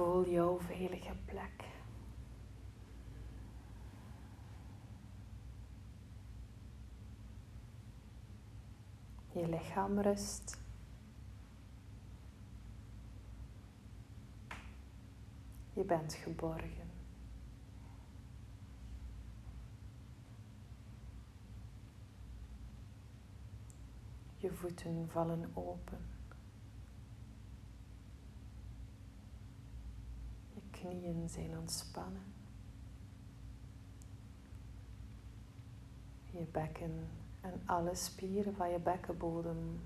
Voel jouw veilige plek. Je lichaam rust. Je bent geborgen. Je voeten vallen open. Je knieën zijn ontspannen. Je bekken en alle spieren van je bekkenbodem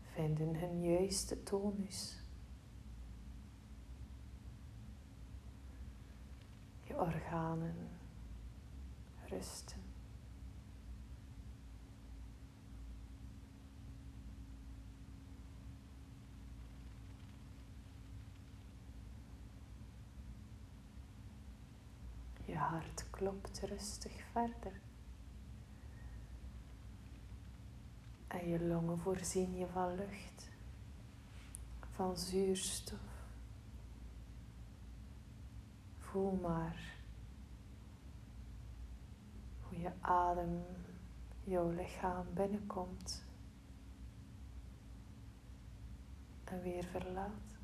vinden hun juiste tonus. Je organen rusten. Je hart klopt rustig verder. En je longen voorzien je van lucht, van zuurstof. Voel maar hoe je adem jouw lichaam binnenkomt en weer verlaat.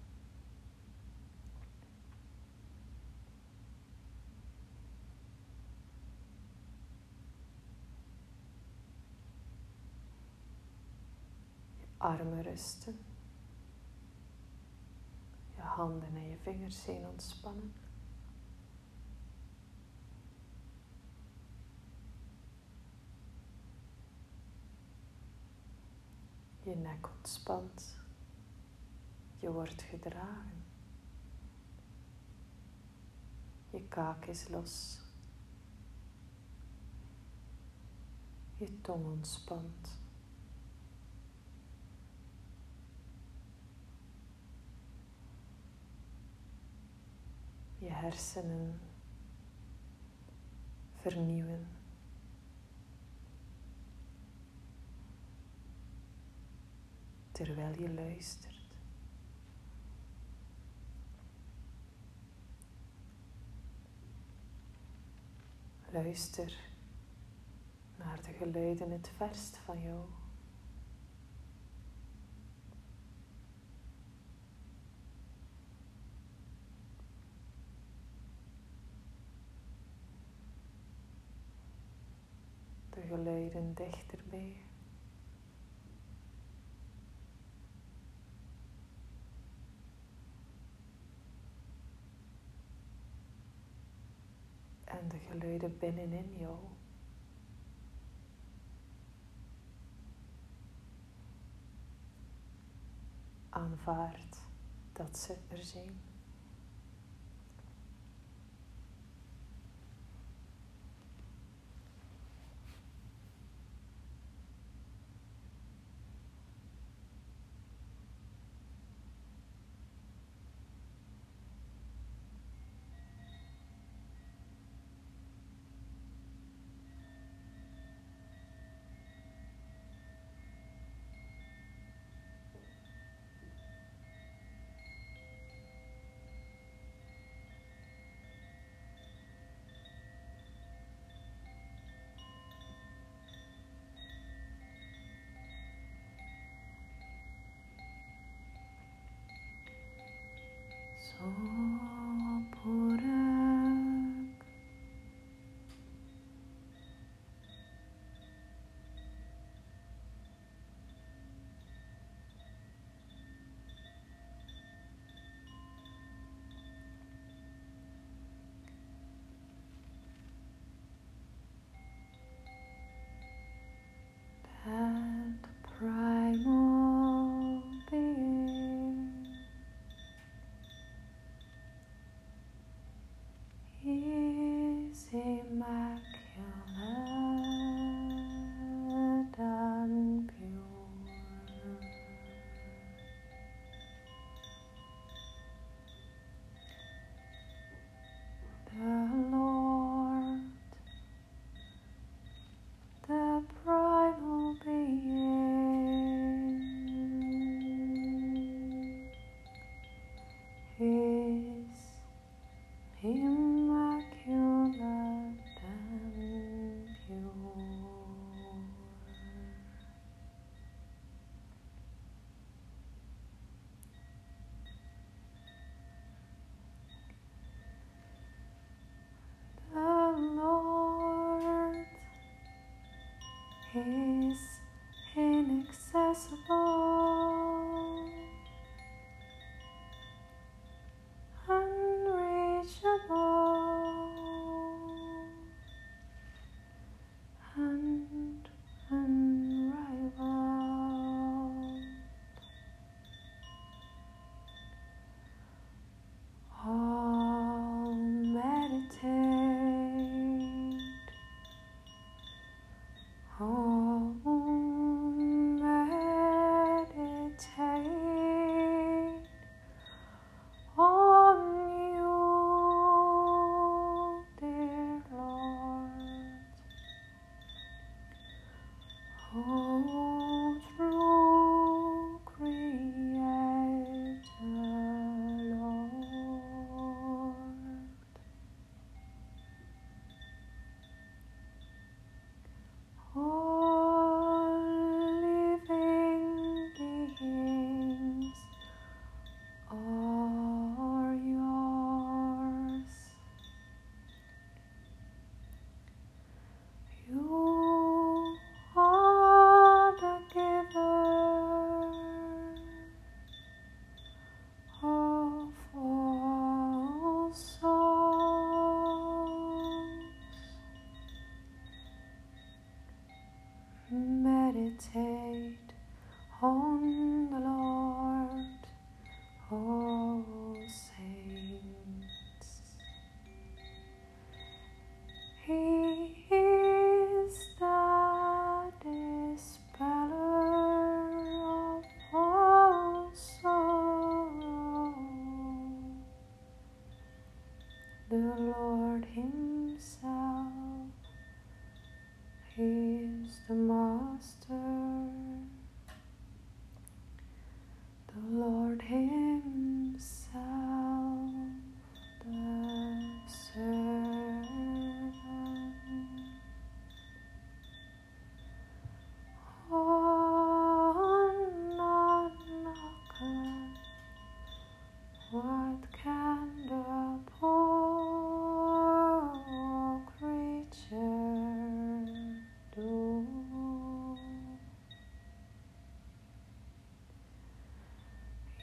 Armen rusten. Je handen en je vingers zijn ontspannen. Je nek ontspant. Je wordt gedragen. Je kaak is los. Je tong ontspant. je hersenen vernieuwen. Terwijl je luistert. Luister naar de geluiden het verst van jou. Geluiden dichterbij. En de geluiden binnenin jou. Aanvaard dat ze er zijn. him.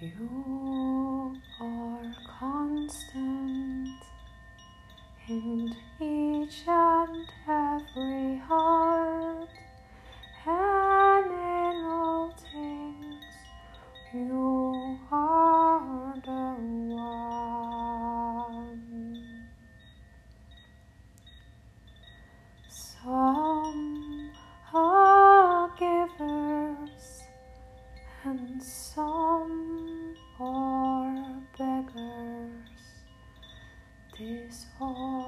You soul.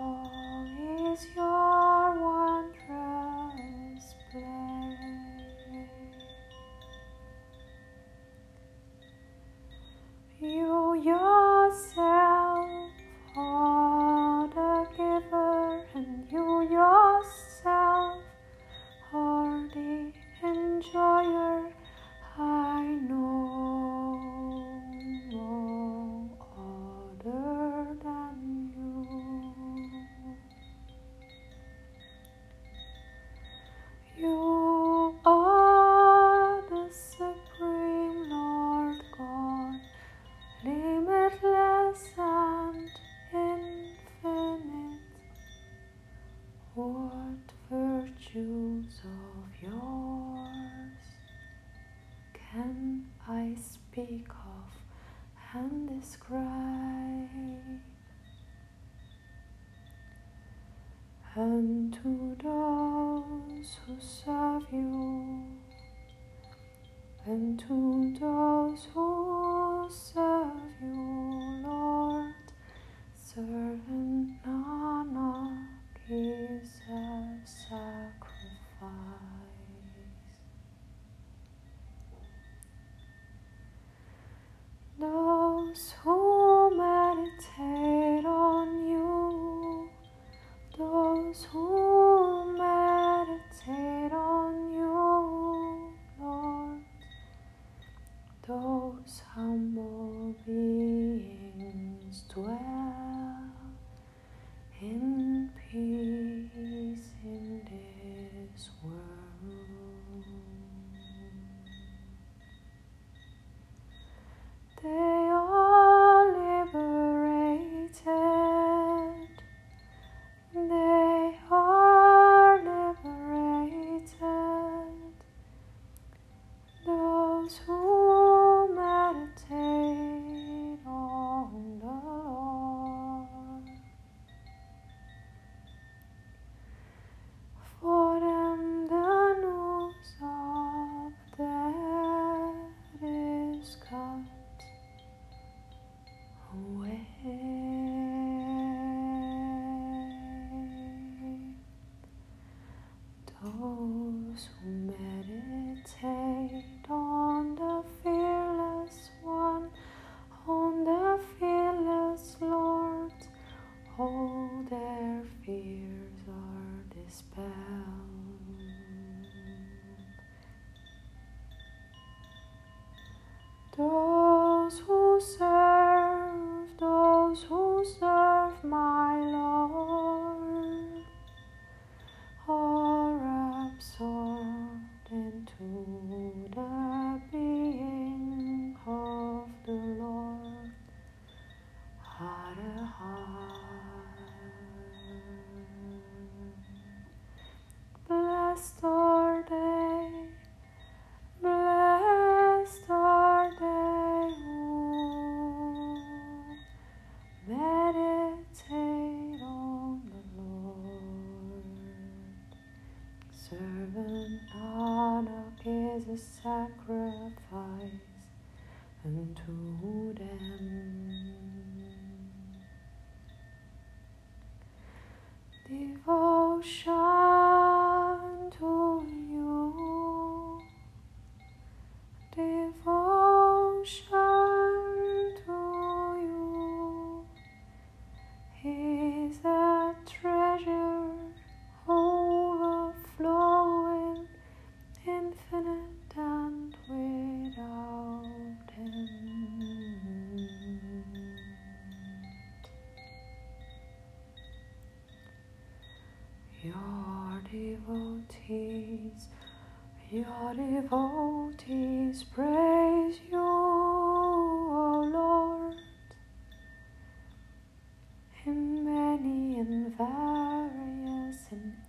and told us Sambovi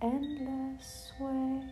endless way.